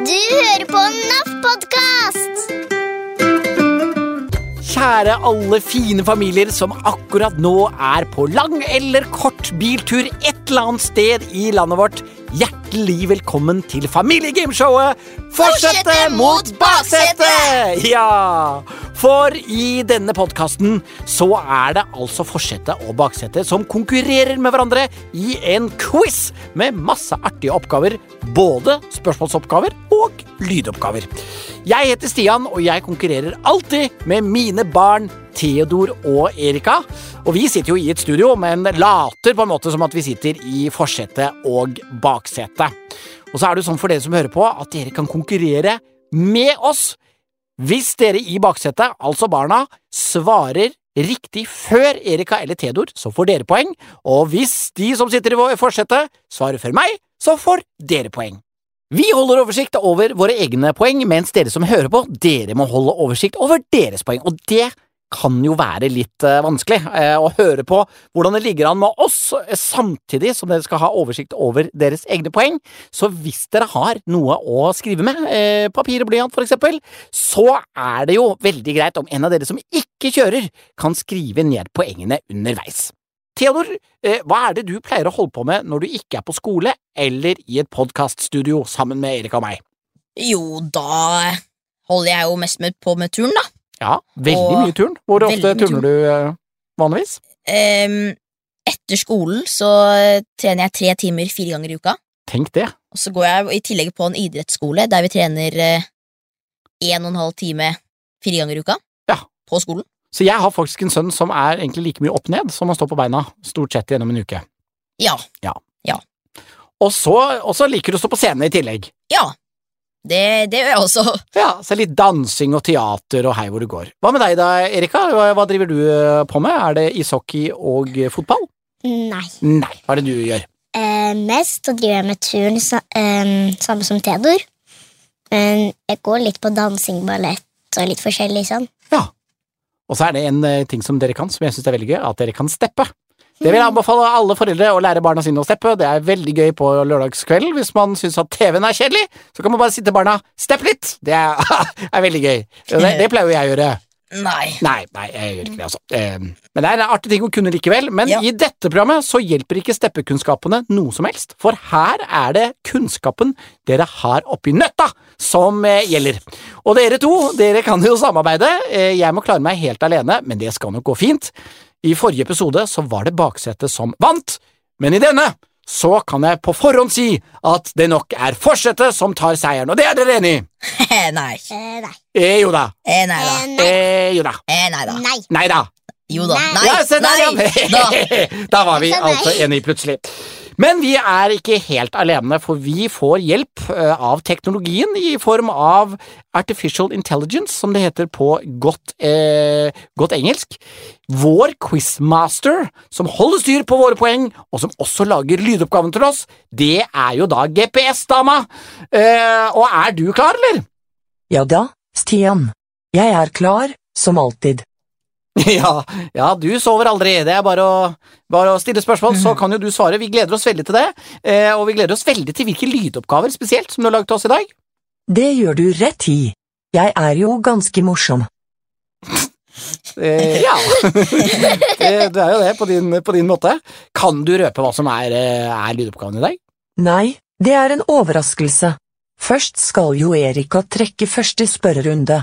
Du hører på NAF podkast. Kjære alle fine familier som akkurat nå er på lang eller kort biltur et eller annet sted i landet vårt. Hjertelig velkommen til familiegameshowet Fortsette mot baksetet! Ja! For i denne podkasten så er det altså forsetet og baksetet som konkurrerer med hverandre i en quiz med masse artige oppgaver. Både spørsmålsoppgaver og lydoppgaver. Jeg heter Stian, og jeg konkurrerer alltid med mine barn Theodor og Erika. Og vi sitter jo i et studio, men later på en måte som at vi sitter i forsetet og baksetet. Og så er det sånn for dere som hører på, at dere kan konkurrere med oss. Hvis dere i baksetet, altså barna, svarer riktig før Erika eller Theodor, så får dere poeng. Og hvis de som sitter i forsetet, svarer før meg, så får dere poeng. Vi holder oversikt over våre egne poeng, mens dere som hører på, dere må holde oversikt over deres poeng. Og det kan jo være litt uh, vanskelig uh, å høre på hvordan det ligger an med oss, uh, samtidig som dere skal ha oversikt over deres egne poeng. Så hvis dere har noe å skrive med, papir og blyant for eksempel, så er det jo veldig greit om en av dere som ikke kjører, kan skrive ned poengene underveis. Theodor, hva er det du pleier å holde på med når du ikke er på skole eller i et podkaststudio sammen med Erika og meg? Jo, da holder jeg jo mest med på med turn, da. Ja, veldig Og mye turn. Hvor ofte turner du eh, vanligvis? Um, etter skolen så trener jeg tre timer fire ganger i uka. Tenk det. Og så går jeg i tillegg på en idrettsskole der vi trener eh, en og en halv time fire ganger i uka. Ja. På skolen. Så jeg har faktisk en sønn som er egentlig like mye opp ned som å stå på beina, stort sett gjennom en uke. Ja. ja. ja. og så liker du å stå på scenen i tillegg. Ja. Det, det gjør jeg også. Ja, så litt dansing og teater og hei hvor du går. Hva med deg da, Erika? Hva, hva driver du eh, på med? Er det ishockey og fotball? Nei. Nei, hva er det du gjør? Eh, mest så driver jeg med turn, eh, samme som Theodor. Men jeg går litt på dansing, ballett og litt forskjellig sånn. Ja. Og så er det en eh, ting som dere kan, som jeg synes er veldig gøy, at dere kan steppe. Det vil jeg anbefale alle foreldre å lære barna sine å steppe. Det er veldig gøy på lørdagskvelden. Hvis man syns at TV-en er kjedelig, så kan man bare si til barna 'stepp litt'. Det er, er veldig gøy. Det, det pleier jo jeg å gjøre. Nei. Nei, nei, jeg gjør ikke det, altså. Eh, Men det er en artig ting å kunne likevel. Men Ja. i dette programmet så hjelper ikke steppekunnskapene noe som helst, for her er det kunnskapen dere har oppi nøtta som eh, gjelder. Og dere to, dere kan jo samarbeide. Eh, Jeg må klare meg helt alene, men det skal nok gå fint. I forrige episode så var det baksetet som vant, men i denne så kan jeg på forhånd si at det nok er forsetet som tar seieren, og det er dere enig i? nei. Eh, nei. Eh, jo da. Eh, nei da. Eh. Eh, jo da. Eh, nei da. Nei. Nei da. Jo da. Nei. Nei. Ja, se der, Nei. ja. Da. da var vi nei. altså enige plutselig. Men vi er ikke helt alene, for vi får hjelp eh, av teknologien i form av artificial intelligence, som det heter på godt, eh, godt engelsk. Vår quizmaster, som holder styr på våre poeng, og som også lager lydoppgaven til oss, det er jo da GPS-dama. Eh, og er du klar, eller? Ja da, Stian. Jeg er klar, som alltid. Ja, ja, du sover aldri. Det er bare å, bare å stille spørsmål, så kan jo du svare. Vi gleder oss veldig til det, eh, og vi gleder oss veldig til hvilke lydoppgaver spesielt som du har laget til oss i dag. Det gjør du rett i. Jeg er jo ganske morsom. Eh, ja, det er jo det, på din, på din måte. Kan du røpe hva som er, eh, er lydoppgaven i dag? Nei, det er en overraskelse. Først skal jo Erika trekke første spørrerunde.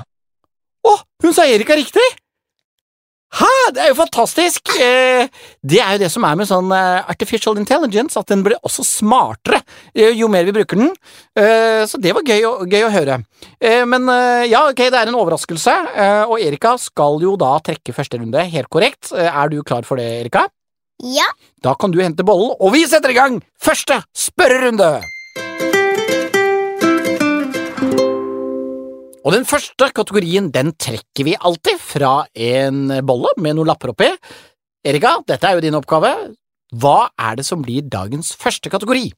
Å, hun sa Erika riktig! Hæ, det er jo fantastisk! Eh, det er jo det som er med sånn eh, artificial intelligence, at den blir også smartere eh, jo mer vi bruker den. Så det var gøy, gøy å høre. Men ja, ok, det er en overraskelse, og Erika skal jo da trekke første runde, helt korrekt. Er du klar for det, Erika? Ja. Da kan du hente bollen, og vi setter i gang første spørrerunde! Og den første kategorien den trekker vi alltid fra en bolle med noen lapper oppi. Erika, dette er jo din oppgave. Hva er det som blir dagens første kategori?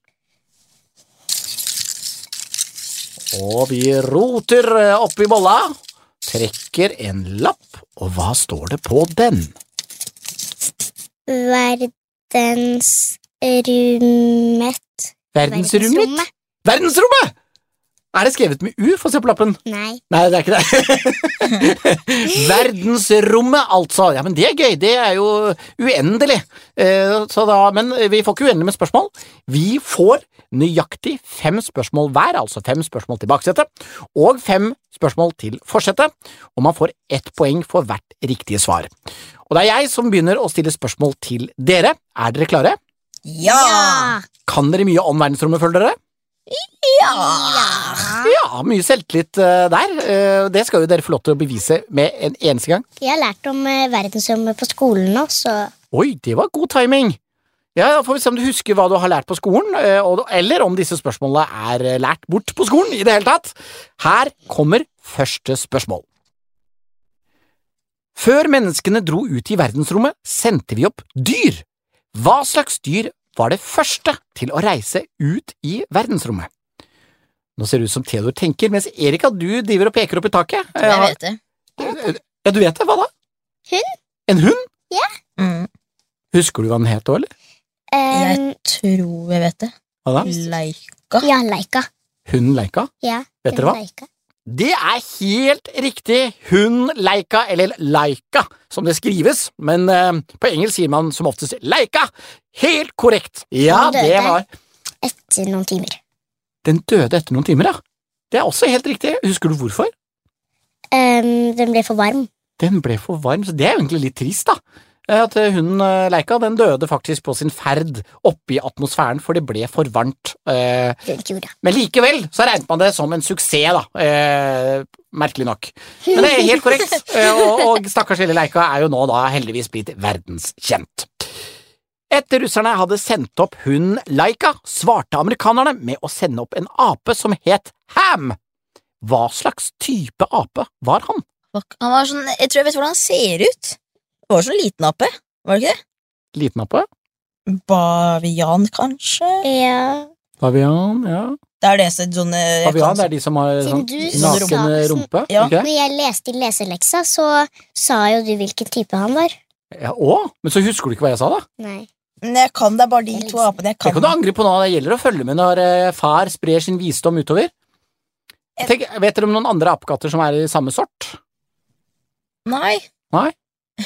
Og vi roter oppi bolla, trekker en lapp, og hva står det på den? Verdensrommet. Verdensrommet? Verdensrommet! Er det skrevet med U? Få se på lappen. Nei. Nei, det er ikke det. Verdensrommet, altså. Ja, men det er gøy. Det er jo uendelig. Eh, Så da, men vi får ikke uendelig med spørsmål. Vi får nøyaktig fem spørsmål hver, altså fem spørsmål til baksetet, og fem spørsmål til forsetet, og man får ett poeng for hvert riktige svar. Og det er jeg som begynner å stille spørsmål til dere. Er dere klare? Ja! Kan dere mye om verdensrommet, føler dere? Ja! Ja, mye selvtillit eh, der. Eh, Det skal jo dere få lov til å bevise med en eneste gang. Jeg har lært om eh, verdensrommet på skolen nå, så Oi, det var god timing. Ja, Da får vi se om du husker hva du har lært på skolen, eller om disse spørsmålene er lært bort på skolen i det hele tatt. Her kommer første spørsmål. Før menneskene dro ut i verdensrommet, sendte vi opp dyr. Hva slags dyr var det første til å reise ut i verdensrommet? Nå ser det ut som Theodor tenker, mens Erika, du driver og peker opp i taket. Jeg vet det. Ja, du vet det. Hva da? Hund. En hund? Mm. Husker du hva den het òg, eller? Um, Jeg tror jeg vet det. Hva da? Leika. Ja, Leika. Hunden Leika? Ja, Vet dere hva? Leika. Det er helt riktig! Hun Leika, eller Laika, som det skrives, men eh, på engelsk sier man som oftest Leika. Helt korrekt! Ja, Den døde. det var Etter noen timer. Den døde etter noen timer, ja. Det er også helt riktig. Husker du hvorfor? Um, den ble for varm. Den ble for varm, så det er jo egentlig litt trist, da. At eh, hunden eh, Leika den døde faktisk på sin ferd oppe i atmosfæren, for det ble for varmt. eh. Men likevel så regnet man det som en suksess, da. Merkelig nok. Men det er helt korrekt, og, og stakkars lille Leika er jo nå da heldigvis blitt verdenskjent. Etter russerne hadde sendt opp hunden Laika, svarte amerikanerne med å sende opp en ape som het Ham. Hva slags type ape var han? Han var sånn, jeg tror jeg vet hvordan han ser ut. Det var sånn liten ape, var det ikke det? Liten ape? Bavian, kanskje? Ja. Bavian, ja. Det er det som sånne Bavian det er de som har sånn naken rumpe? Ja. det? Når jeg leste i leseleksa, så sa jo du hvilken type han var. Ja, å, men så husker du ikke hva jeg sa, da? Nei. Men jeg kan, det er bare de Det to apene jeg kan. Det kan. kan du angre på nå. Det gjelder å følge med når eh, far sprer sin visdom utover. Tenk, vet dere om noen andre apekatter som er i samme sort? Nei. Nei?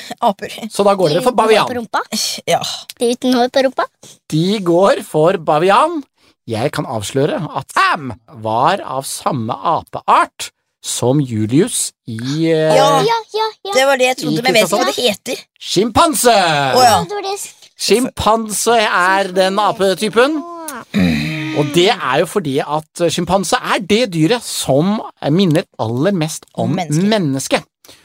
Aper. Så da går dere for bavian. Ja. De uten hår på rumpa. De går for bavian. Jeg kan avsløre at Sam var av samme apeart som Julius i eh, Ja. Ja, ja, ja. Det var det jeg trodde, men jeg vet ikke hva det heter. sjimpanse. Oh. Sjimpanse er den apetypen. Og det er jo fordi at sjimpanse er det dyret som minner aller mest om Menneske.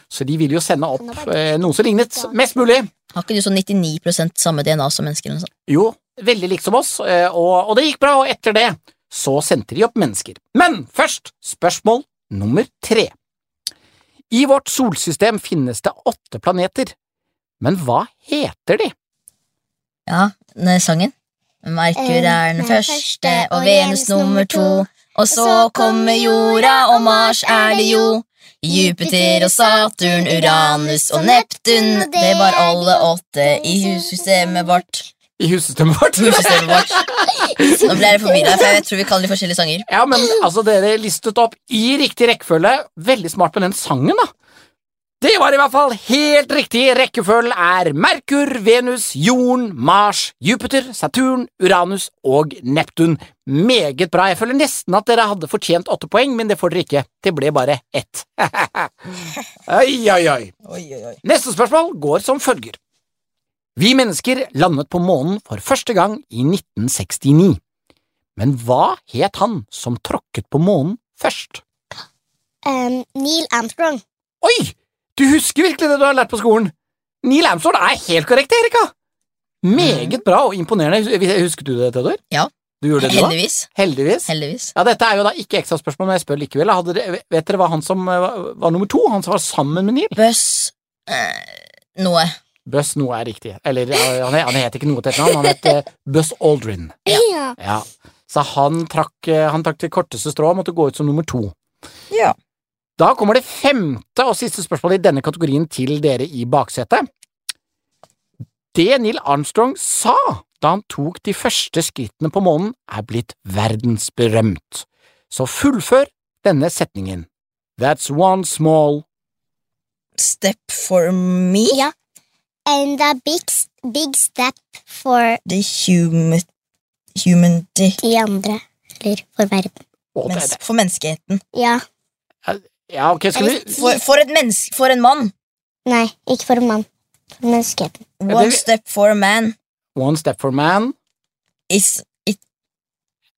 Så de vil jo sende opp eh, noe som lignet mest mulig. Har ikke du sånn 99% samme DNA som mennesker? sånt? Jo, veldig likt som oss, eh, og, og det gikk bra, og etter det så sendte de opp mennesker. Men først spørsmål nummer tre. I vårt solsystem finnes det åtte planeter, men hva heter de? Ja, den sangen. Merkur er den første, og Venus nummer to. Og så kommer jorda, og Mars er det jo. Jupiter og Saturn, Uranus og Neptun. Det var alle åtte i hussystemet vårt. I hussystemet vårt? Hussystemet vårt. Nå ble jeg forvirra, for jeg tror vi kaller de forskjellige sanger. Ja, men altså, dere listet opp i riktig rekkefølge. Veldig smart med den sangen, da. Det var i hvert fall helt riktig. Rekkefølgen er Merkur, Venus, Jorden, Mars, Jupiter, Saturn, Uranus og Neptun. Meget bra. Jeg føler nesten at dere hadde fortjent åtte poeng, men det får dere ikke. Det ble bare ett. oi, oi, oi. Oi, oi, oi. Neste spørsmål går som følger. Vi mennesker landet på månen for første gang i 1969. Men hva het han som tråkket på månen først? Um, Neil Armstrong. Oi! Du husker virkelig det du har lært på skolen. Neil Armstrong er helt korrekt, Erika. Meget bra og imponerende. Hus- Husket du det, Theodor? Ja. Du gjorde det, du? Heldigvis. Heldigvis. Heldigvis. Ja, Dette er jo da ikke ekstraspørsmål, men jeg spør likevel. Dere, vet dere hva han som eh, var, var nummer to? Han som var sammen med Neil? Buzz eh, Noe. Buzz noe er riktig. Eller han, han het ikke noe til etternavn, han het eh, Buzz Aldrin. Ja. Ja. Så han trakk, eh, han trakk det korteste strået og måtte gå ut som nummer to. Ja. Da kommer det femte og siste spørsmålet i denne kategorien til dere i baksetet. Det Neil Armstrong sa da han tok de første skrittene på månen, er blitt verdensberømt. Så fullfør denne setningen. That's one small Step for me. Ja. And a big, big step for The human, humanity. de andre. Eller for verden. Er Mens, for menneskeheten. Ja. Ja, ok, skal vi For, for, et menneske, for en mann. Nei, ikke for en mann. For menneskeheten. One step for a man One step for man. is it,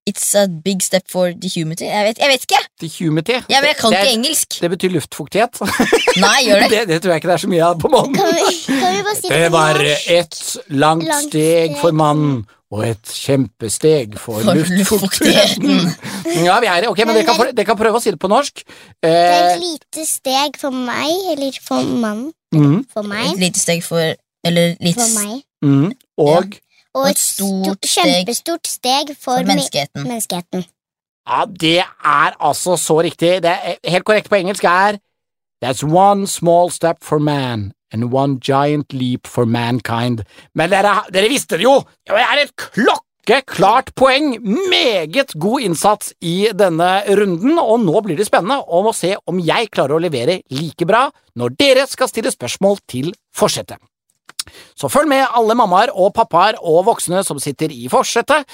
It's a big step for the humanity. Jeg vet, jeg vet ikke! The humidity. Ja, men Jeg kan det, ikke engelsk. det betyr luftfuktighet. Nei, gjør det? det, det tror jeg ikke det er så mye av på månen. Kan vi, kan vi bare si Det det var ett et langt Langt steg steg for mannen og et kjempesteg for, For luftfuktigheten. Ja, vi er, ok, men dere kan, prø- dere kan prøve å si det på norsk. Det er Eh, et lite steg for meg, eller for mannen. mm, For meg. Et lite steg for Eller litt For meg. mm, og Og Og et stort stort, kjempestort steg for, for menneskeheten. menneskeheten. Ja, det er altså så riktig. Det er helt korrekt på engelsk er That's one small step for man and one giant leap for mankind. Men dere, dere visste det jo! Det er et klokkeklart poeng! Meget god innsats i denne runden, og nå blir det spennende om å se om jeg klarer å levere like bra når dere skal stille spørsmål til forsetet. Så følg med alle mammaer og pappaer og voksne som sitter i forsetet.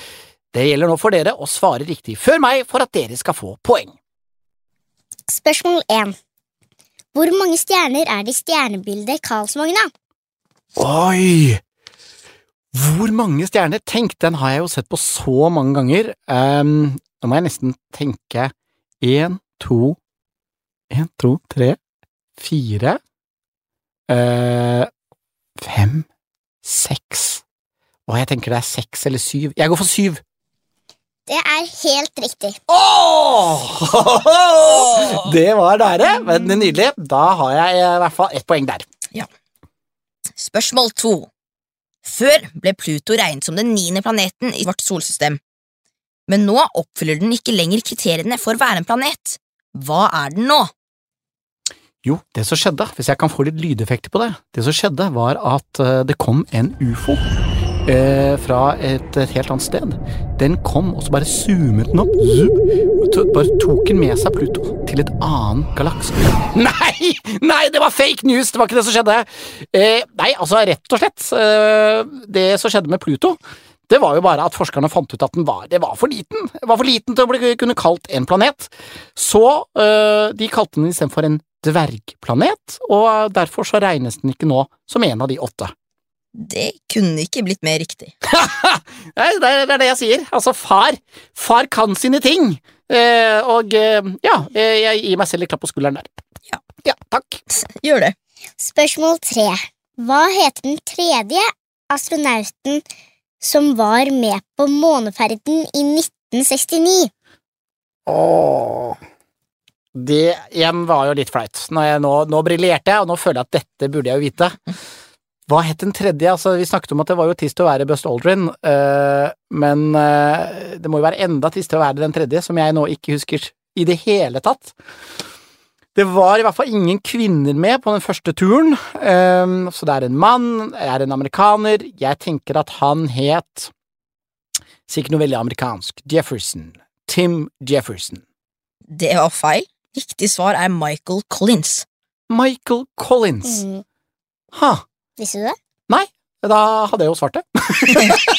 Det gjelder nå for dere å svare riktig før meg for at dere skal få poeng. Spørsmål 1. Hvor mange stjerner er det i stjernebildet Karlsvogna? Oi! Hvor mange stjerner? Tenk, den har jeg jo sett på så mange ganger. Nå må jeg nesten tenke én, to Én, to, tre, fire uh, Fem, seks Å, jeg tenker det er seks eller syv. Jeg går for syv. Det er helt riktig. Oh! Det var nære, men nydelig. Da har jeg i hvert fall ett poeng der. Spørsmål to. Før ble Pluto regnet som den niende planeten i vårt solsystem. Men nå oppfyller den ikke lenger kriteriene for å være en planet. Hva er den nå? Jo, det som skjedde, hvis jeg kan få litt lydeffekter på det, det som skjedde var at eh, det kom en ufo eh, fra et, et helt annet sted. Den kom, og så bare zoomet den opp, bare tok den med seg Pluto til et annen galakse. Nei! Nei, det var fake news! Det var ikke det som skjedde. Eh, nei, altså, rett og slett, eh, det som skjedde med Pluto, det var jo bare at forskerne fant ut at den var, det var for liten. Det var for liten til å bli kunne kalt en planet. Så øh, de kalte den istedenfor en dvergplanet, og derfor så regnes den ikke nå som en av de åtte. Det kunne ikke blitt mer riktig. Det er det jeg sier. Altså, far, far kan sine ting. Eh, og eh, ja, eh, jeg gir meg selv et klapp på skulderen der. Ja. ja takk. Gjør det. Spørsmål 3. Hva heter den tredje astronauten som var med på måneferden i 1969? Åh. Det igjen var jo litt flaut. Nå, nå, nå briljerte jeg, og nå føler jeg at dette burde jeg jo vite. Hva het den tredje? Altså, vi snakket om at det var jo trist å være Bust Aldrin, uh, men uh, det må jo være enda tristere å være den tredje, som jeg nå ikke husker i det hele tatt. Det var i hvert fall ingen kvinner med på den første turen, um, så det er en mann, det er en amerikaner. Jeg tenker at han het Sikkert noe veldig amerikansk. Jefferson. Tim Jefferson. Det var feil. Riktig svar er Michael Collins. Michael Collins. Mm. Ha, Visste du det? Nei, da hadde jeg jo svart det.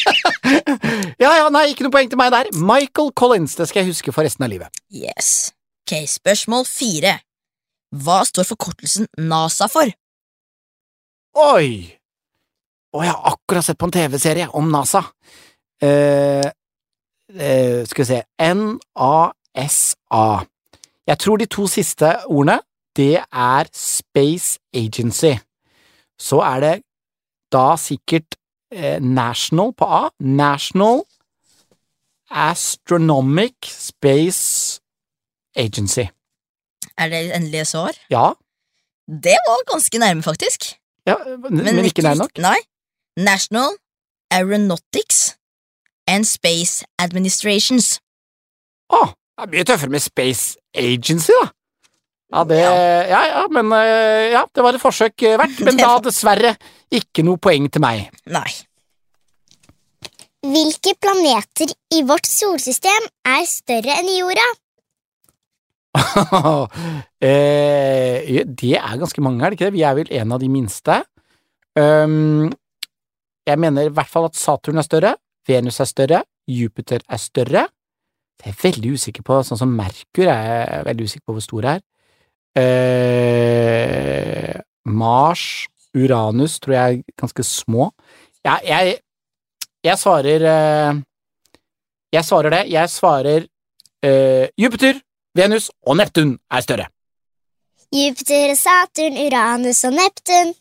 ja, ja, nei, ikke noe poeng til meg der. Michael Collins, det skal jeg huske for resten av livet. Yes. Ok, spørsmål fire. Hva står forkortelsen NASA for? Oi! Å, jeg har akkurat sett på en TV-serie om NASA. Uh, uh, skal vi se N-A-S-A. Jeg tror de to siste ordene, det er Space Agency. Så er det da sikkert eh, National på A. National Astronomic Space Agency. Er det endelige svar? Ja, Det var ganske nærme, faktisk. ja men, men ikke nær nok. Nei. National Aeronautics and Space Administrations. Å, det er mye tøffere med Space Agency, da. Ja, det Ja. Ja, men eh, Ja, det var et forsøk eh, verdt, men da dessverre ikke noe poeng til meg. Nei. Hvilke planeter i vårt solsystem er større enn jorda? eh, det er ganske mange, er det ikke det? Vi er vel en av de minste. Um, jeg mener i hvert fall at Saturn er større, Venus er større, Jupiter er større. Det er veldig usikker på, sånn som Merkur er jeg veldig usikker på hvor stor det er. Eh, Mars, Uranus tror jeg er ganske små. Jeg, jeg, jeg svarer eh, Jeg svarer det. Jeg svarer eh, Jupiter, Venus og Neptun er større. Jupiter, Saturn, Uranus og Neptun.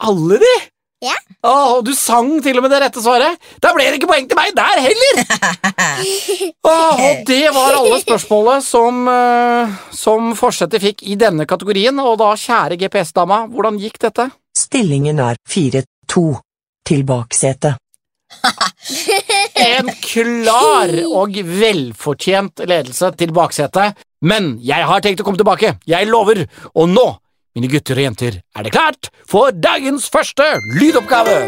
Alle de? Ja. Åh, og du sang til og med det rette svaret! Da ble det ikke poeng til meg der heller! Åh, og det var alle spørsmålene som, uh, som forsetet fikk i denne kategorien, og da, kjære GPS-dama, hvordan gikk dette? Stillingen er 4-2 til baksetet. En klar og velfortjent ledelse til baksetet, men jeg har tenkt å komme tilbake, jeg lover, og nå mine gutter og jenter, er det klart for dagens første lydoppgave?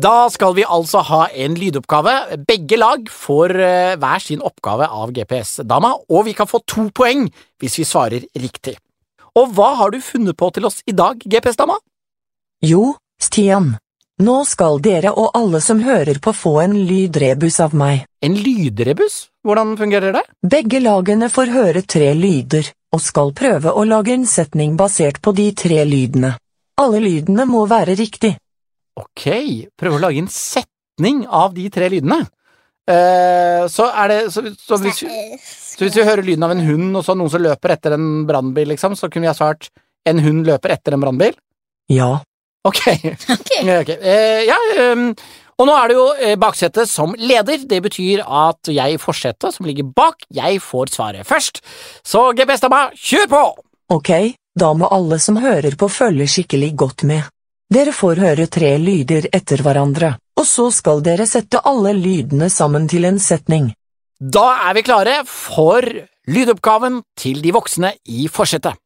Da skal vi altså ha en lydoppgave. Begge lag får eh, hver sin oppgave av GPS-dama, og vi kan få to poeng hvis vi svarer riktig. Og hva har du funnet på til oss i dag, GPS-dama? Jo, Stian. Nå skal dere og alle som hører på få en lydrebus av meg. En lydrebus? Hvordan fungerer det? Begge lagene får høre tre lyder, og skal prøve å lage en setning basert på de tre lydene. Alle lydene må være riktig. Ok, prøve å lage en setning av de tre lydene. Uh, så er det så, så, hvis, så hvis vi hører lyden av en hund, og så noen som løper etter en brannbil, liksom, så kunne vi ha svart en hund løper etter en brannbil? Ja, Ok. Ok, eh, ja, um, og nå er det jo eh, baksetet som leder. Det betyr at jeg i forsetet, som ligger bak, jeg får svaret først. Så GPS-dama, kjør på! ok, da må alle som hører på følge skikkelig godt med. Dere får høre tre lyder etter hverandre, og så skal dere sette alle lydene sammen til en setning. Da er vi klare for lydoppgaven til de voksne i forsetet.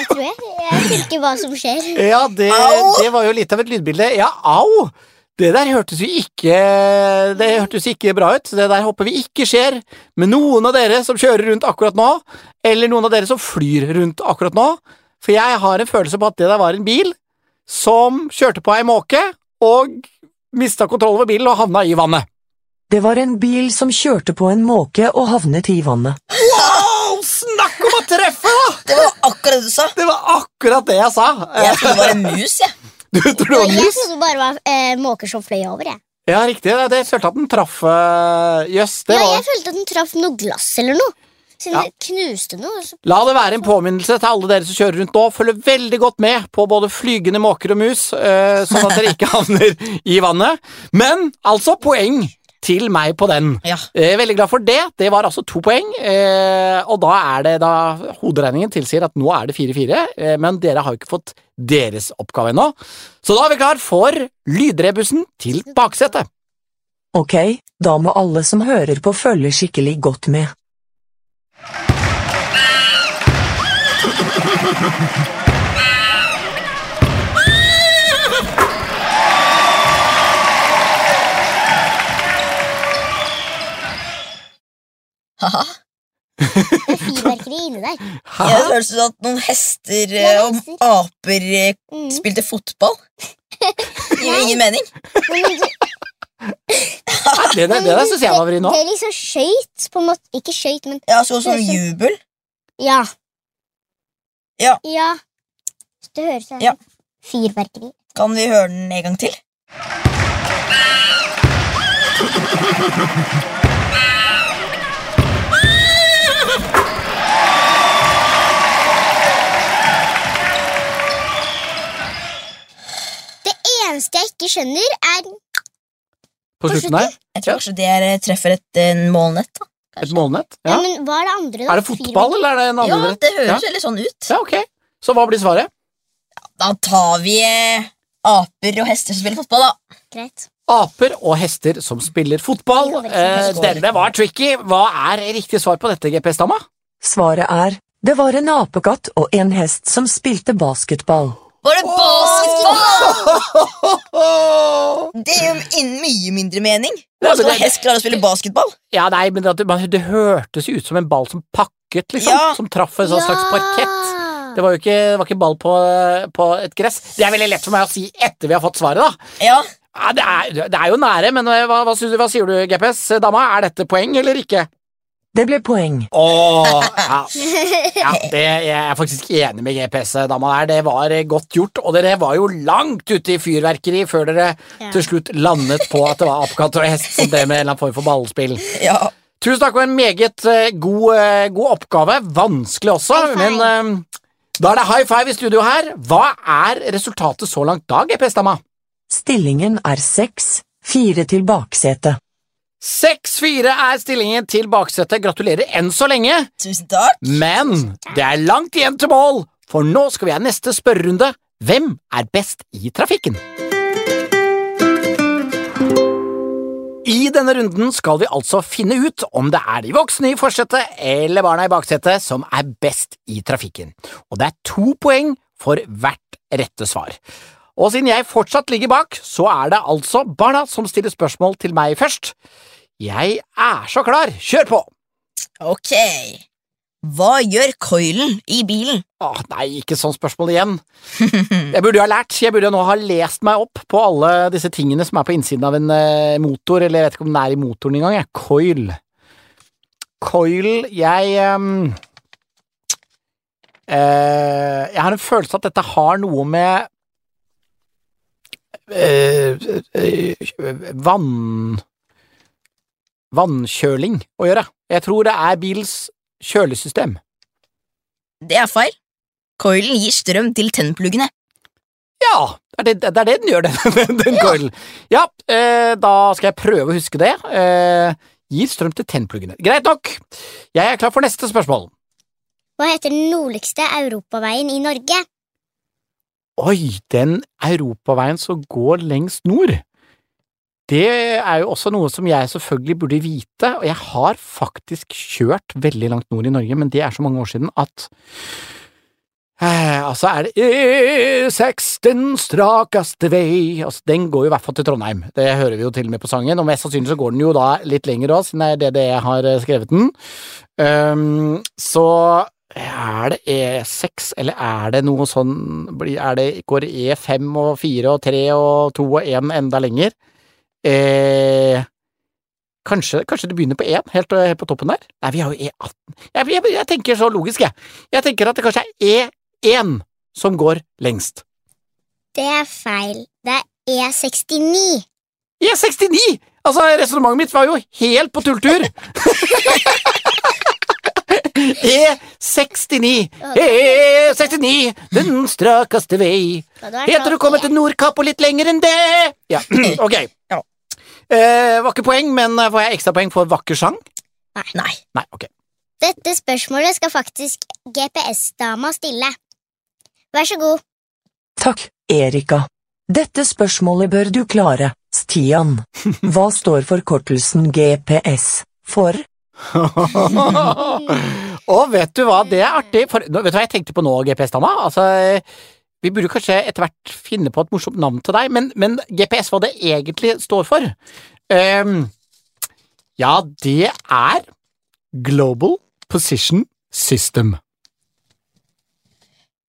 Jeg tror jeg. Jeg vet ikke hva som skjer. Ja, det, det var jo litt av et lydbilde. Ja, au! Det der hørtes jo ikke Det hørtes ikke bra ut. Det der håper vi ikke skjer med noen av dere som kjører rundt akkurat nå, eller noen av dere som flyr rundt akkurat nå, for jeg har en følelse på at det der var en bil som kjørte på ei måke og mista kontroll over bilen og havna i vannet. Det var en bil som kjørte på en måke og havnet i vannet. Wow! Snakk om å treffe, da! Det var akkurat det du sa. Det var akkurat det jeg sa. Jeg trodde det var en mus, jeg. Du tror det var Jeg mus? trodde det bare var eh, måker som fløy over. Jeg. Ja, riktig. Det, det følte at den traff øh, Jøss, det Ja, var jeg følte at den traff noe glass eller noe. Siden Ja. det knuste noe. Så La det være en påminnelse til alle dere som kjører rundt nå. Følg veldig godt med på både flygende måker og mus, eh, sånn at dere ikke havner i vannet. Men altså, poeng til meg på den. Ja. Eh, veldig glad for det. Det var altså to poeng. Eh, og da er det da Hoderegningen tilsier at nå er det 4-4, eh, men dere har jo ikke fått deres oppgave ennå. Så da er vi klar for lydrebussen til baksetet. Ok, da må alle som hører på følge skikkelig godt med. Haha. det er fyrverkeri inni der. Ja, det høres ut som at noen hester eh, og hester. aper eh, Mm. spilte fotball. Det gir jo ingen mening. Men det, Det, det, det der syns jeg var vrient nå. Det er liksom skøyt, på en måte. Ikke skøyt, men Ja, så sånn jubel. ja. Ja. ja. Det høres ut som Ja. fyrverkeri. Kan vi høre den en gang til? Eneste jeg ikke skjønner, er På slutten her. Jeg tror kanskje det er, eh, treffer et eh, målnett. da Et målnett. ja. Ja. men Hva er det andre, da? Er det fotball, eller er det en Ja, annen idrett? det høres Ja. veldig sånn ut. Ja, ok. Så hva blir svaret? Da tar vi eh, aper og hester som spiller fotball, da. Greit. Aper og hester som spiller fotball. Eh, denne var tricky. Hva er riktig svar på dette, GPS-dama? Svaret er det var en apekatt og en hest som spilte basketball. Var det basketball?! Det gir jo mye mindre mening. Skal det- hest klare å spille basketball? Ja, nei, men det, man- det hørtes jo ut som en ball som pakket, liksom. Ja. Som traff en sånn slags parkett. Det var jo ikke, det var ikke ball på, på et gress. Det er veldig lett for meg å si etter vi har fått svaret, da. Ja, Ja, det, er, det er jo nære, men hva, hva, hva sier du, GPS-dama? Er dette poeng eller ikke? Det ble poeng. Åh, ja. ja det, jeg er faktisk enig med GPS-dama her. Det var eh, godt gjort, og dere var jo langt ute i fyrverkeri før dere Ja. til slutt landet på at det var apekatt og hest som drev med en eller annen form for ballspill. ja. Tusen takk for en meget eh, god, eh, god oppgave. Vanskelig også, men eh, da er det high five i studio her. Hva er resultatet så langt da, GPS-dama? Stillingen er seks, fire til baksetet. 6-4 er stillingen til baksetet. Gratulerer enn så lenge. Tusen takk. Men det er langt igjen til mål, for nå skal vi ha neste spørrerunde. Hvem er best i trafikken? I denne runden skal vi altså finne ut om det er de voksne i forsetet eller barna i baksetet som er best i trafikken. Og det er to poeng for hvert rette svar. Og siden jeg fortsatt ligger bak, så er det altså barna som stiller spørsmål til meg først. Jeg er så klar, kjør på! Ok. Hva gjør coilen i bilen? Åh, nei, ikke sånn spørsmål igjen. Jeg burde jo ha lært, jeg burde jo nå ha lest meg opp på alle disse tingene som er på innsiden av en eh, motor, eller jeg vet ikke om den er i motoren engang, jeg. Coil. Coil, jeg um, eh, Jeg har en følelse at dette har noe med vann Vannkjøling å gjøre. Jeg tror det er bils kjølesystem. Det er feil. Coilen gir strøm til tennpluggene. Ja, det er det, det, er det den gjør, den, den coilen. Ja, eh, da skal jeg prøve å huske det. Eh, gir strøm til tennpluggene. Greit nok. Jeg er klar for neste spørsmål. Hva heter den nordligste europaveien i Norge? Oi, den europaveien som går lengst nord. Det er jo også noe som jeg selvfølgelig burde vite, og jeg har faktisk kjørt veldig langt nord i Norge, men det er så mange år siden at eh, Altså er det E6, den strakeste vei altså, Den går jo i hvert fall til Trondheim, det hører vi jo til og med på sangen, og mest sannsynlig så går den jo da litt lenger òg, siden det er det jeg har eh, skrevet den. Um, så er det E6, eller er det noe sånn er det, Går E5 og 4 og 3 og 2 og 1 enda lenger? Eh, kanskje, kanskje det begynner på 1, helt, helt på toppen der? Nei, vi har jo E18. Jeg, jeg, jeg tenker så logisk, jeg. Jeg tenker at det kanskje er E1 som går lengst. Det er feil. Det er E69. E69! Altså, resonnementet mitt var jo helt på tulltur. E69, E69, den strakaste vei. Er til du kommet til Nordkapp og litt lenger enn det. Ja, ok. Ja. Eh, var ikke poeng, men eh, får jeg ekstrapoeng for vakker sang? Nei. Nei, ok. Dette spørsmålet skal faktisk GPS-dama stille. Vær så god. Takk, Erika. Dette spørsmålet bør du klare, Stian. Hva står forkortelsen GPS for? Og vet du hva, det er artig, for vet du hva jeg tenkte på nå, GPS-dama? Altså, vi burde kanskje etter hvert finne på et morsomt navn til deg, men, men GPS, hva det egentlig står for? um, ja, det er Global Position System.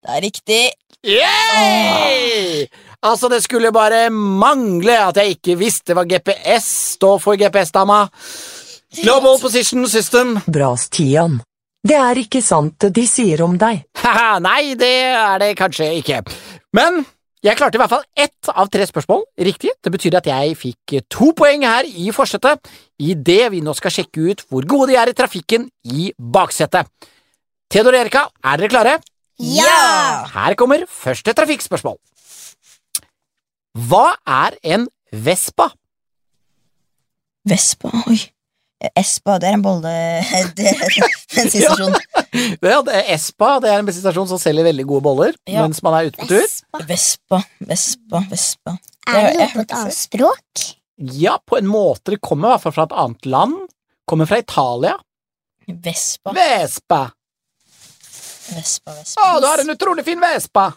Det er riktig. Yay! Altså, det skulle bare mangle at jeg ikke visste hva GPS står for, GPS-dama. Global Position System. Bra, Stian. Det er ikke sant det de sier om deg. Haha, nei, det er det kanskje ikke. Men jeg klarte i hvert fall ett av tre spørsmål riktig. Det betyr at jeg fikk to poeng her i forsetet, idet vi nå skal sjekke ut hvor gode de er i trafikken i baksetet. Theodor og Erika, er dere klare? Ja! Her kommer første trafikkspørsmål. Hva er en Vespa? Vespa, oi. Espa, det er en bolle... Det er en bensinstasjon. Ja, det er Espa det er en bensinstasjon som selger veldig gode boller Ja. mens man er ute på tur. Vespa. Vespa, Vespa, Vespa. Er det noe på et annet språk? Ja, på en måte. Det kommer i hvert fall fra et annet land. Kommer fra Italia. Vespa. Vespa. Vespa, Å, du har en utrolig fin vespa!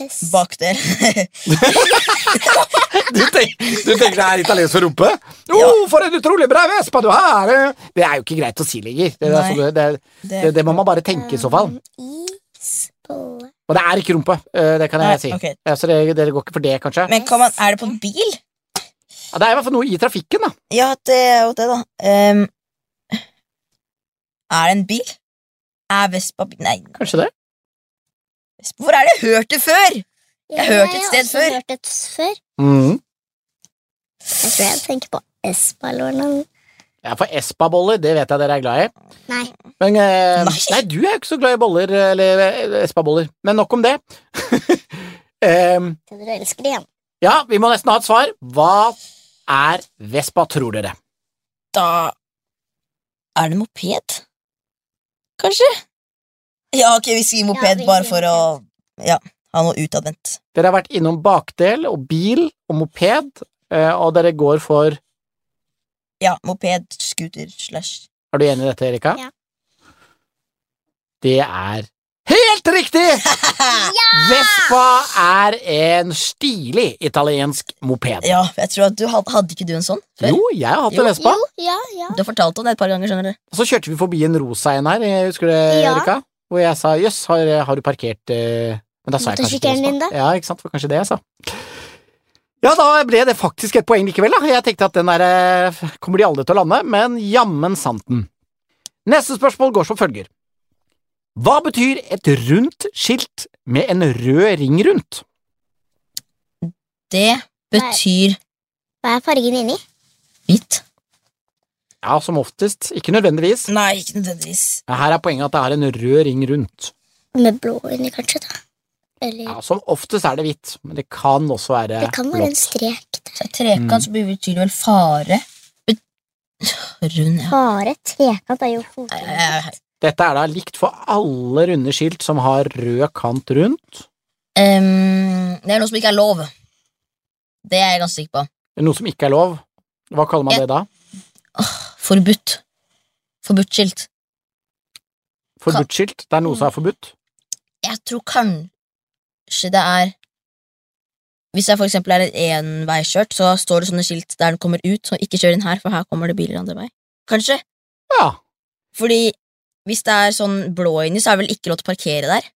Yes. Bakdel. Du, tenk, du tenker det er italiensk for rumpe? Å, for en utrolig bra vespa du har! Det er jo ikke greit å si lenger. Det, altså- det, det, det, det må man bare tenke i så fall. Og det er ikke rumpe, eh, det kan jeg Nei, si. Okay. Så det, dere går ikke for det, kanskje? Men kan man, er det på en bil? Ja, det er i hvert fall noe i trafikken, da. Ja, det er jo det, da. Um, er det en bil? Er Vespa bil? Nei, Kanskje det? Hvor er det jeg hørt det før? Jeg har hørt et sted før. Mhm. Jeg tror jeg tenker på Espa eller noe. Ja, for Espa-boller, det vet jeg dere er glad i. Nei. Men eh, Nei. nei. du er jo ikke så glad i boller, eller eh, Espa-boller. Men nok om det. Em, Dere elsker det igjen. ja, vi må nesten ha et svar. Hva er Vespa, tror dere? Da er det moped? Kanskje? Ja, ok, vi sier moped vi bare for å ja, ha noe utadvendt. Dere har vært innom bakdel og bil og moped, eh, og dere går for Ja, moped, scooter, slash Er du enig i dette, Erika? Ja. Det er helt riktig! ja! Vespa er en stilig italiensk moped. Ja, jeg tror at du Hadde, Hadde ikke du en sånn før? Jo, jeg har hatt Jo, en Vespa. Jo, ja, ja. Du har fortalt om det et par ganger, skjønner du. Og så kjørte vi forbi en rosa en her, husker husker det, Ja. Erika? Hvor jeg sa jøss, har, har du parkert eh... Men da sa jeg kanskje ikke Motorsykkelen din, da? Ja, ikke sant, det var kanskje det jeg sa. Ja, da ble det faktisk et poeng likevel, da. Jeg tenkte at den der eh, kommer de aldri til å lande, men jammen sant den. Neste spørsmål går som følger. Hva betyr et rundt skilt med en rød ring rundt? Det betyr Hva er fargen inni? hvitt. Ja, som oftest. Ikke nødvendigvis. Nei, ikke nødvendigvis. Her er poenget at det er en rød ring rundt. Med blå inni, kanskje, da. Eller Ja, Som oftest er det hvitt, men det kan også være blått. Det kan være en strek der. Så Trekant mm. betyr vel fare. Rund, ja. Fare. Trekant er jo. Eh, Dette er da likt for alle runde skilt som har rød kant rundt. Um, det er noe som ikke er lov. Det er jeg ganske sikker på. Noe som ikke er lov. Hva kaller man jeg... det da? Forbudt. Forbudt skilt. Forbudt skilt? Det er noe som er forbudt? Jeg tror kanskje det er Hvis det for eksempel er et enveiskjørt, så står det sånne skilt der den kommer ut, så ikke kjør inn her, for her kommer det biler andre vei. Kanskje. Ja. Fordi hvis det er sånn blå inni, så er det vel ikke lov til å parkere der.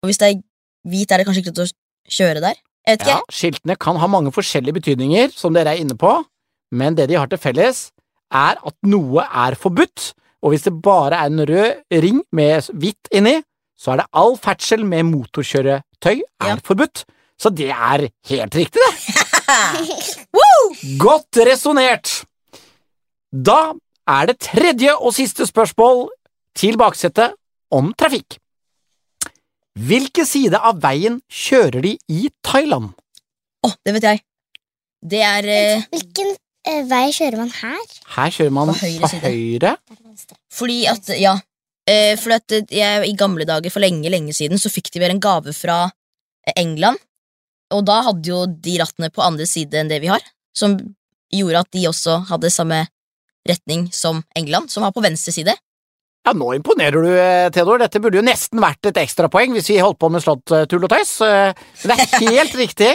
Og hvis det er hvit, er det kanskje ikke lov til å kjøre der. Jeg vet ja. Skiltene kan ha mange forskjellige betydninger, som dere er inne på, men det de har til felles, er at noe er forbudt, og hvis det bare er en rød ring med hvitt inni, så er det all ferdsel med motorkjøretøy er Ja. forbudt. Så det er helt riktig, det. Godt resonnert! Da er det tredje og siste spørsmål til baksetet om trafikk. Hvilke side av veien kjører de i Thailand? Å, det vet jeg. Det er eh, Hvilken eh, vei kjører man her? Her kjører man På høyre på høyre. fordi at Ja. Eh, for at jeg, I gamle dager, for lenge, lenge siden, så fikk de vel en gave fra eh, England. Og da hadde jo de rattene på andre side enn det vi har, som gjorde at de også hadde samme retning som England, som har på venstre side. Ja, nå imponerer du, eh, Theodor. Dette burde jo nesten vært et ekstrapoeng hvis vi holdt på med slått eh, tull og tøys. Det er helt riktig.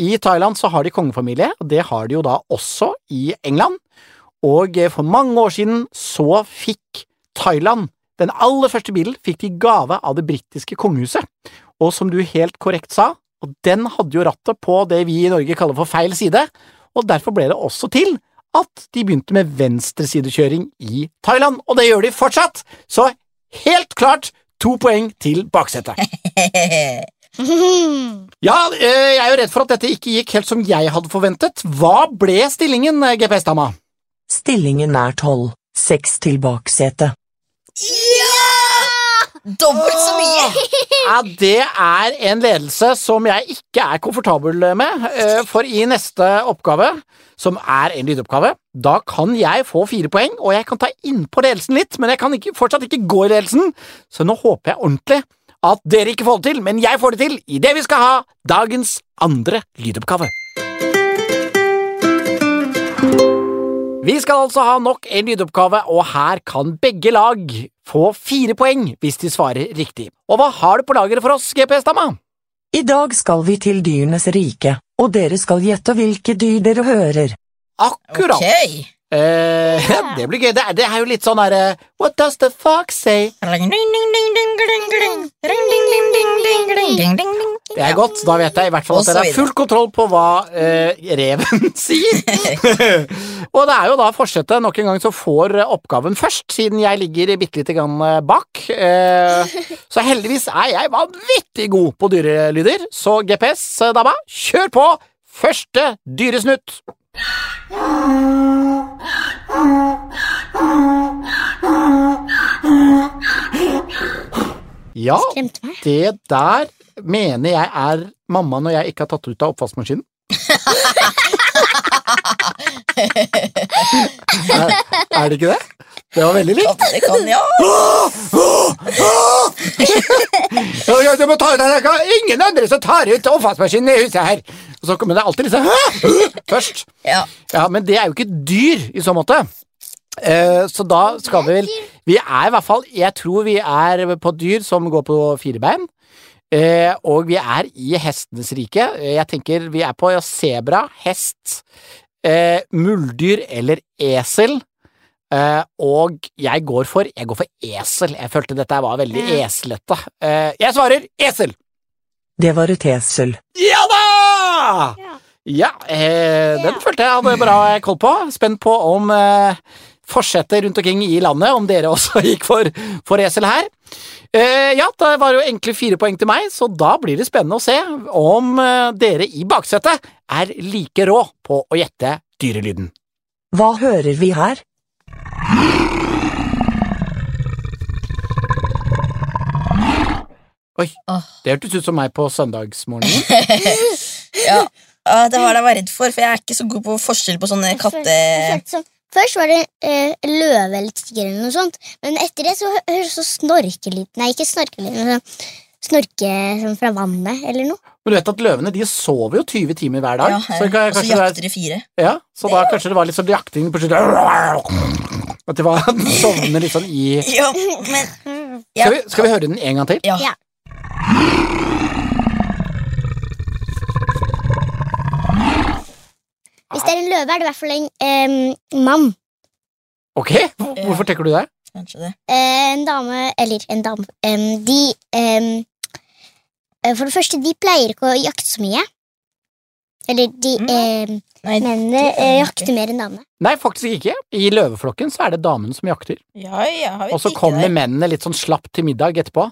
I Thailand så har de kongefamilie, og det har de jo da også i England. Og for mange år siden så fikk Thailand den aller første bilen fikk de i gave av det britiske kongehuset. Og som du helt korrekt sa, og den hadde jo rattet på det vi i Norge kaller for feil side, og derfor ble det også til at de begynte med venstresidekjøring i Thailand, og det gjør de fortsatt, så helt klart to poeng til baksetet. Ja, eh, jeg er jo redd for at dette ikke gikk helt som jeg hadde forventet. Hva ble stillingen, eh, GPS-dama? Stillingen er tolv, seks til baksetet. Dobbelt så mye! Ja, det er en ledelse som jeg ikke er komfortabel med, eh, for i neste oppgave, som er en lydoppgave, da kan jeg få fire poeng, og jeg kan ta innpå ledelsen litt, men jeg kan ikke, fortsatt ikke gå i ledelsen, så nå håper jeg ordentlig at dere ikke får det til, men jeg får det til i det vi skal ha dagens andre lydoppgave. Vi skal altså ha nok en lydoppgave, og her kan begge lag få fire poeng hvis de svarer riktig. Og hva har du på lageret for oss, GPS-dama? I dag skal vi til dyrenes rike, og dere skal gjette hvilke dyr dere hører. Akkurat. Okay. Eh, det blir gøy. Det er, det er jo litt sånn herre What does the fox say? Det er godt. Da vet jeg i hvert fall at så dere har full kontroll på hva eh, reven sier. og det er jo da forsetet nok en gang som får eh, oppgaven først, siden jeg ligger bitte lite grann eh, bak. Eh, så heldigvis er jeg vanvittig god på dyrelyder, så GPS-dama, kjør på! Første dyresnutt. Ja, det der mener jeg er mamma når jeg ikke har tatt ut av oppvaskmaskinen. er, er det ikke det? Det var veldig likt. Det kan, ja. Du må ta ut den, det er ingen andre som tar ut oppvaskmaskinen i huset her. Og så kommer det alltid liksom først. ja. Ja, men det er jo ikke dyr i så måte. Eh, så da skal vi vel Vi er i hvert fall Jeg tror vi er på dyr som går på fire bein. Eh, og vi er i hestenes rike. Eh, Jeg tenker vi er på sebra, hest, eh, muldyr eller esel. Eh, og jeg går for Jeg går for esel. Jeg følte dette var veldig Ja. eslete. Eh, jeg svarer esel! Det var et esel. Ja da! Ja. Ja, eh, den Ja. følte jeg hadde bra koll på. Spent på om forsetter rundt omkring i landet, om dere også gikk for, for esel her. Eh, ja, det var jo egentlig fire poeng til meg, så da blir det spennende å se om eh, dere i baksetet er like rå på å gjette dyrelyden. Hva hører vi her? Oi, det hørtes ut som meg på søndagsmorgenen. ja. Ah, det var det jeg var redd for, for jeg er ikke så god på forskjell på sånne katte... Først var det eh, løve eller tiger eller noe sånt, men etter det så hø- høres det snorkelyd Nei, ikke snorkelyd, men sånn snorke sånn fra vannet eller noe. Men du vet at løvene de sover jo 20 timer hver dag. Ja, så, kan- og så er- jakter de fire. Ja, så da kanskje det var litt sånn jakting på slutten At de var sovner litt sånn i Ja, men ja. skal vi, skal vi høre den en gang til? Ja. Ja. Hvis det er en løve, er det i hvert fall en eh, mann. Ok, hvorfor tenker du det? Kanskje det. Eh, en dame Eller en dame. eh, de eh, For det første, de pleier ikke å jakte så mye. Eller de Mm. Nei, Mennene eh, er jakter mer enn damene. Nei, faktisk ikke. I løveflokken så er det damene som jakter. Ja, ja, har vi Og så kommer det. mennene litt sånn slapp til middag etterpå.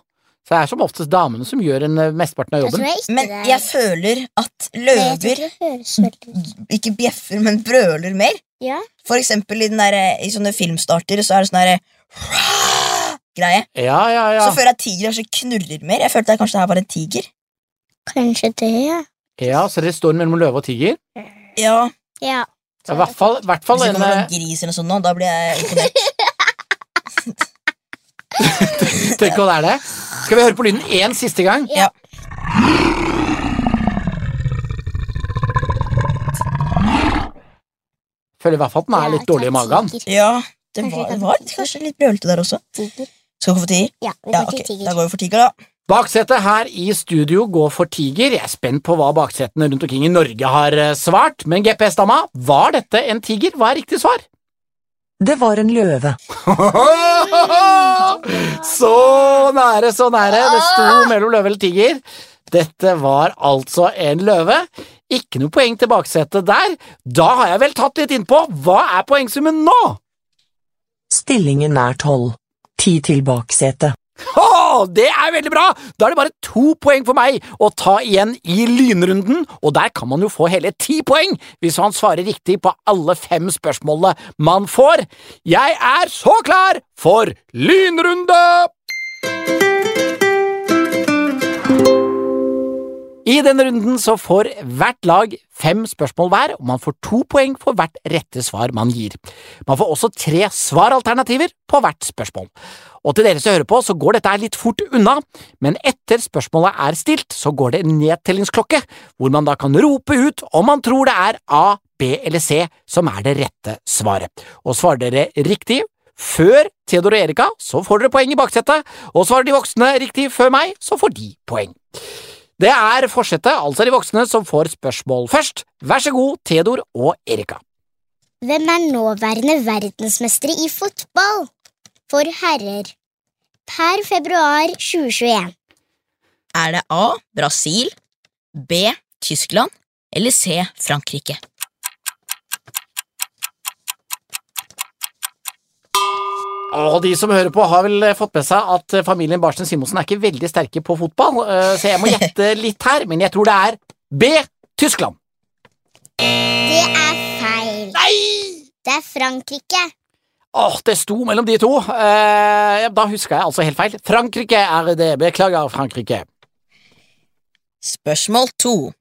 Så det er som oftest damene som gjør en, eh, mesteparten av jobben. jeg jeg Men jeg føler at løver ut. ikke bjeffer, men brøler mer. Ja. For eksempel i, den der, i sånne filmstarter så er det sånn derre greie. Ja, ja, ja. Så føler jeg at tigre kanskje knurrer mer. Jeg følte at kanskje det her var en tiger. Kanskje det, ja. ja så dere står mellom løve og tiger? Ja, ja. I hvert fall, hvert fall Hvis det kommer en noen gris eller noe sånt nå, da blir jeg imponert. Tenk hva det er det. Skal vi høre på lyden én siste gang? Ja. Føler i hvert fall at den er litt dårlig i magen. Ja, det var, det var kanskje litt brølete der også. Skal vi gå for tiger? Ja, vi Ja, går ok, til tiger. Da går vi for tiger, da. Baksetet her i studio går for tiger. Jeg er spent på hva baksetene rundt omkring i Norge har eh, svart, men GPS-dama, var dette en tiger? Hva er riktig svar? Det var en løve. så nære, så nære. Det sto mellom løve eller tiger. Dette var altså en løve. Ikke noe poeng til baksetet der. Da har jeg vel tatt litt innpå. Hva er poengsummen nå? Stillingen er tolv. Ti til baksetet. Det er veldig bra! Da er det bare to poeng for meg å ta igjen i lynrunden, og der kan man jo få hele ti poeng hvis man svarer riktig på alle fem spørsmålene man får. Jeg er så klar for lynrunde! I denne runden så får hvert lag fem spørsmål hver, og man får to poeng for hvert rette svar man gir. Man får også tre svaralternativer på hvert spørsmål. Og til dere som hører på, så går dette litt fort unna, men etter spørsmålet er stilt, så går det en nedtellingsklokke, hvor man da kan rope ut om man tror det er A, B eller C som er det rette svaret. Og svarer dere riktig før Theodor og Erika, så får dere poeng i baksetet, og svarer de voksne riktig før meg, så får de poeng. Det er forsetet, altså de voksne, som får spørsmål først. Vær så god, Theodor og Erika. Hvem er nåværende verdensmestere i fotball for herrer per februar 2021? Er det A. Brasil, B. Tyskland eller C. Frankrike? Og de som hører på, har vel fått med seg at familien Barsten Simonsen er ikke veldig sterke på fotball, eh, så jeg må gjette litt her, men jeg tror det er B. Tyskland. Det er feil. Nei! Det er Frankrike. Åh, det sto mellom de to. Eh, da husker jeg altså helt feil. Frankrike er det. Beklager, Frankrike. Spørsmål to.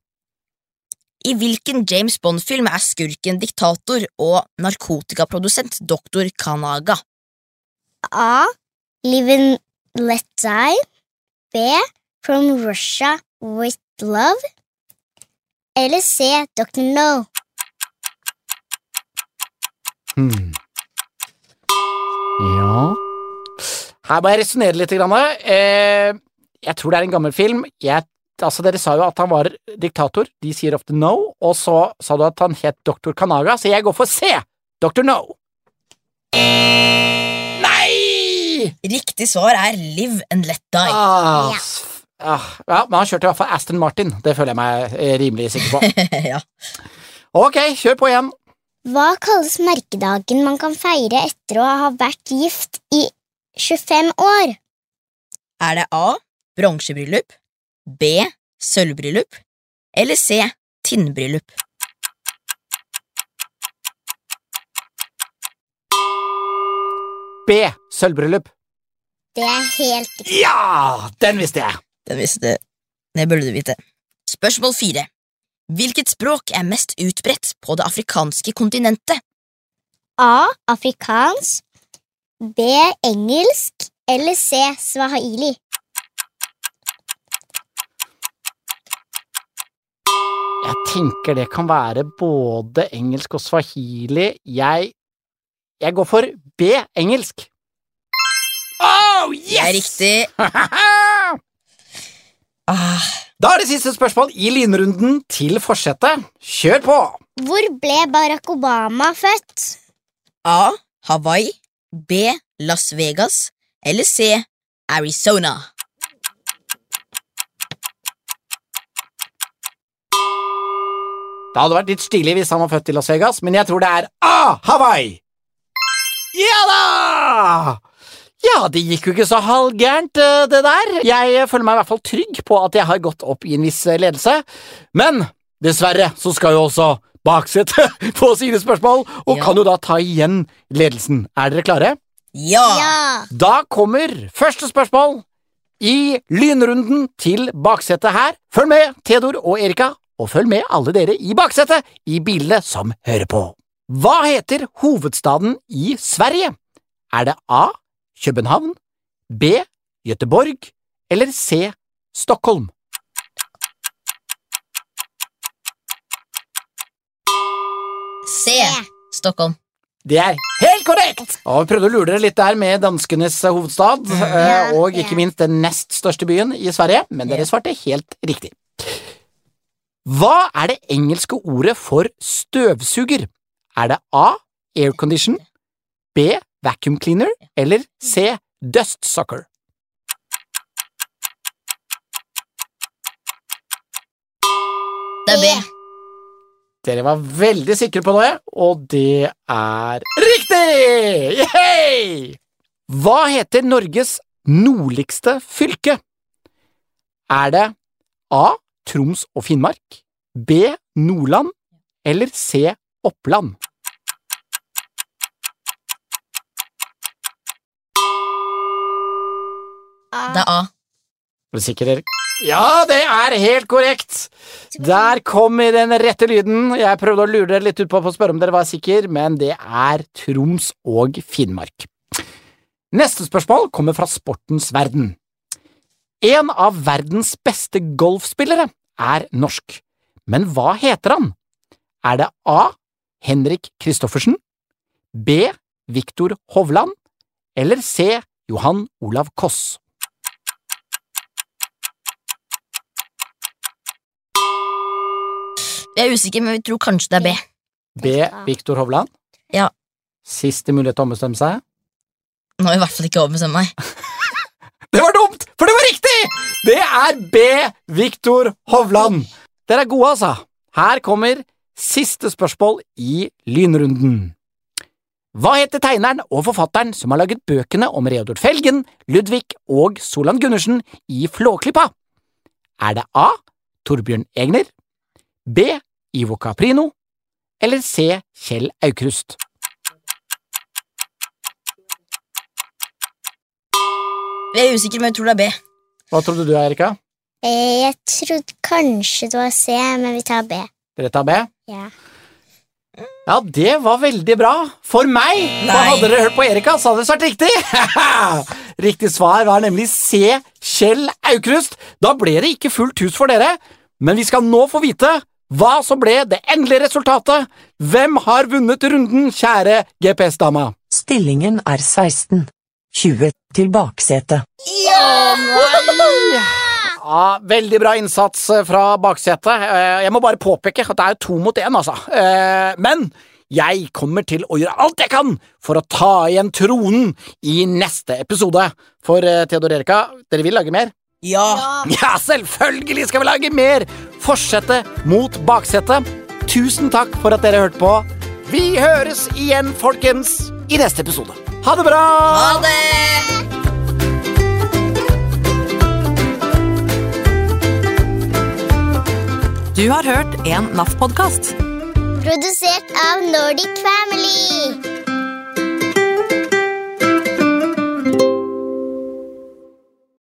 I hvilken James Bond-film er skurken diktator og narkotikaprodusent doktor Kanaga? A. Live and let die. B. From Russia with love. Eller C. Dr. No. Hmm. Ja Her må jeg resonnere litt. Grann. Eh, jeg tror det er en gammel film. Jeg, altså Dere sa jo at han var diktator. De sier ofte no, og så sa du at han het Dr. Kanaga, så jeg går for C. Dr. No. Nei! Riktig svar er Live and Let Die. Ah, Ja. ah, ja, men han kjørte i hvert fall Aston Martin. Det føler jeg meg eh, rimelig sikker på. ja. Ok, kjør på igjen. Hva kalles merkedagen man kan feire etter å ha vært gift i 25 år? Er det A. Bronsebryllup, B. Sølvbryllup eller C. Tinnbryllup? B. Sølvbryllup. Det er helt riktig. Ja! Den visste jeg. Den visste Det burde du vite. Spørsmål fire. Hvilket språk er mest utbredt på det afrikanske kontinentet? A. Afrikansk. B. Engelsk. Eller C. Swahili. Jeg tenker det kan være både engelsk og swahili. Jeg Jeg går for B. Engelsk. Oh, yes! Det er riktig. Ah, Da er det siste spørsmål i lynrunden til forsetet. Kjør på! Hvor ble Barack Obama født? A. Hawaii, B. Las Vegas eller C. Arizona? Det hadde vært litt stilig hvis han var født i Las Vegas, men jeg tror det er A. Hawaii. Ja da! Ja, det gikk jo ikke så halvgærent, eh, det der. Jeg føler meg i hvert fall trygg på at jeg har gått opp i en viss eh, ledelse. Men dessverre så skal jo også baksetet få sine spørsmål, og Ja. kan jo da ta igjen ledelsen. Er dere klare? Ja! Ja. Da kommer første spørsmål i lynrunden til baksetet her. Følg med, Theodor og Erika, og følg med alle dere i baksetet i bilene som hører på. Hva heter hovedstaden i Sverige? Er det A. København, B. Göteborg eller C. Stockholm? C. Stockholm. Det er helt korrekt! Og vi prøvde å lure dere litt der med danskenes hovedstad, mm. Og ikke minst den nest største byen i Sverige, men dere svarte helt riktig. Hva er det engelske ordet for støvsuger? Er det A. Aircondition, B. Vacuum cleaner eller C. Dust sucker? Det er B. Dere var veldig sikre på noe, og det er riktig! Yay! Hva heter Norges nordligste fylke? Er det A. Troms og Finnmark, B. Nordland eller C. Oppland? Det er A. Er du sikker, Erik? Ja, det er helt korrekt! Der kom den rette lyden. Jeg prøvde å lure dere litt ut på å spørre om dere var sikre, men det er Troms og Finnmark. Neste spørsmål kommer fra sportens verden. En av verdens beste golfspillere er norsk, men hva heter han? Er det A. Henrik Kristoffersen, B. Viktor Hovland eller C. Johan Olav Koss? Jeg er usikker, men vi tror kanskje det er B. B. Viktor Hovland? Ja. Siste mulighet til å ombestemme seg. Nå har jeg i hvert fall ikke ombestemt meg. Det var dumt, for det var riktig! Det er B. Viktor Hovland. Dere er gode, altså. Her kommer siste spørsmål i lynrunden. Hva heter tegneren og forfatteren som har laget bøkene om Reodor Felgen, Ludvig og Solan Gundersen i Flåklypa? Er det A. Torbjørn Egner, B. Ivo Caprino eller C. Kjell Aukrust? Jeg er usikker, men jeg tror det er B. Hva trodde du, Erika? Eh, Jeg trodde kanskje det var C, men vi tar B. Dere tar B? Ja. Ja, det var veldig bra. For meg! For Nei. hadde dere hørt på Erika, så hadde det svart riktig. riktig svar var nemlig C. Kjell Aukrust. Da ble det ikke fullt hus for dere, men vi skal nå få vite hva som ble det endelige resultatet. Hvem har vunnet runden, kjære GPS-dama? Stillingen er 16. 20 til baksetet. Ja, Veldig bra innsats eh, fra baksetet. Eh, Jeg må bare påpeke at det er to mot én, altså. Eh, Men jeg kommer til å gjøre alt jeg kan for å ta igjen tronen i neste episode. For Theodor Erika, dere vil lage mer? Ja. Ja, selvfølgelig skal vi lage mer! Fortsette mot baksetet. Tusen takk for at dere hørte på. Vi høres igjen, folkens, i neste episode. Ha det bra! Ha det! Du har hørt en NAF-podkast. Produsert av Nordic Family.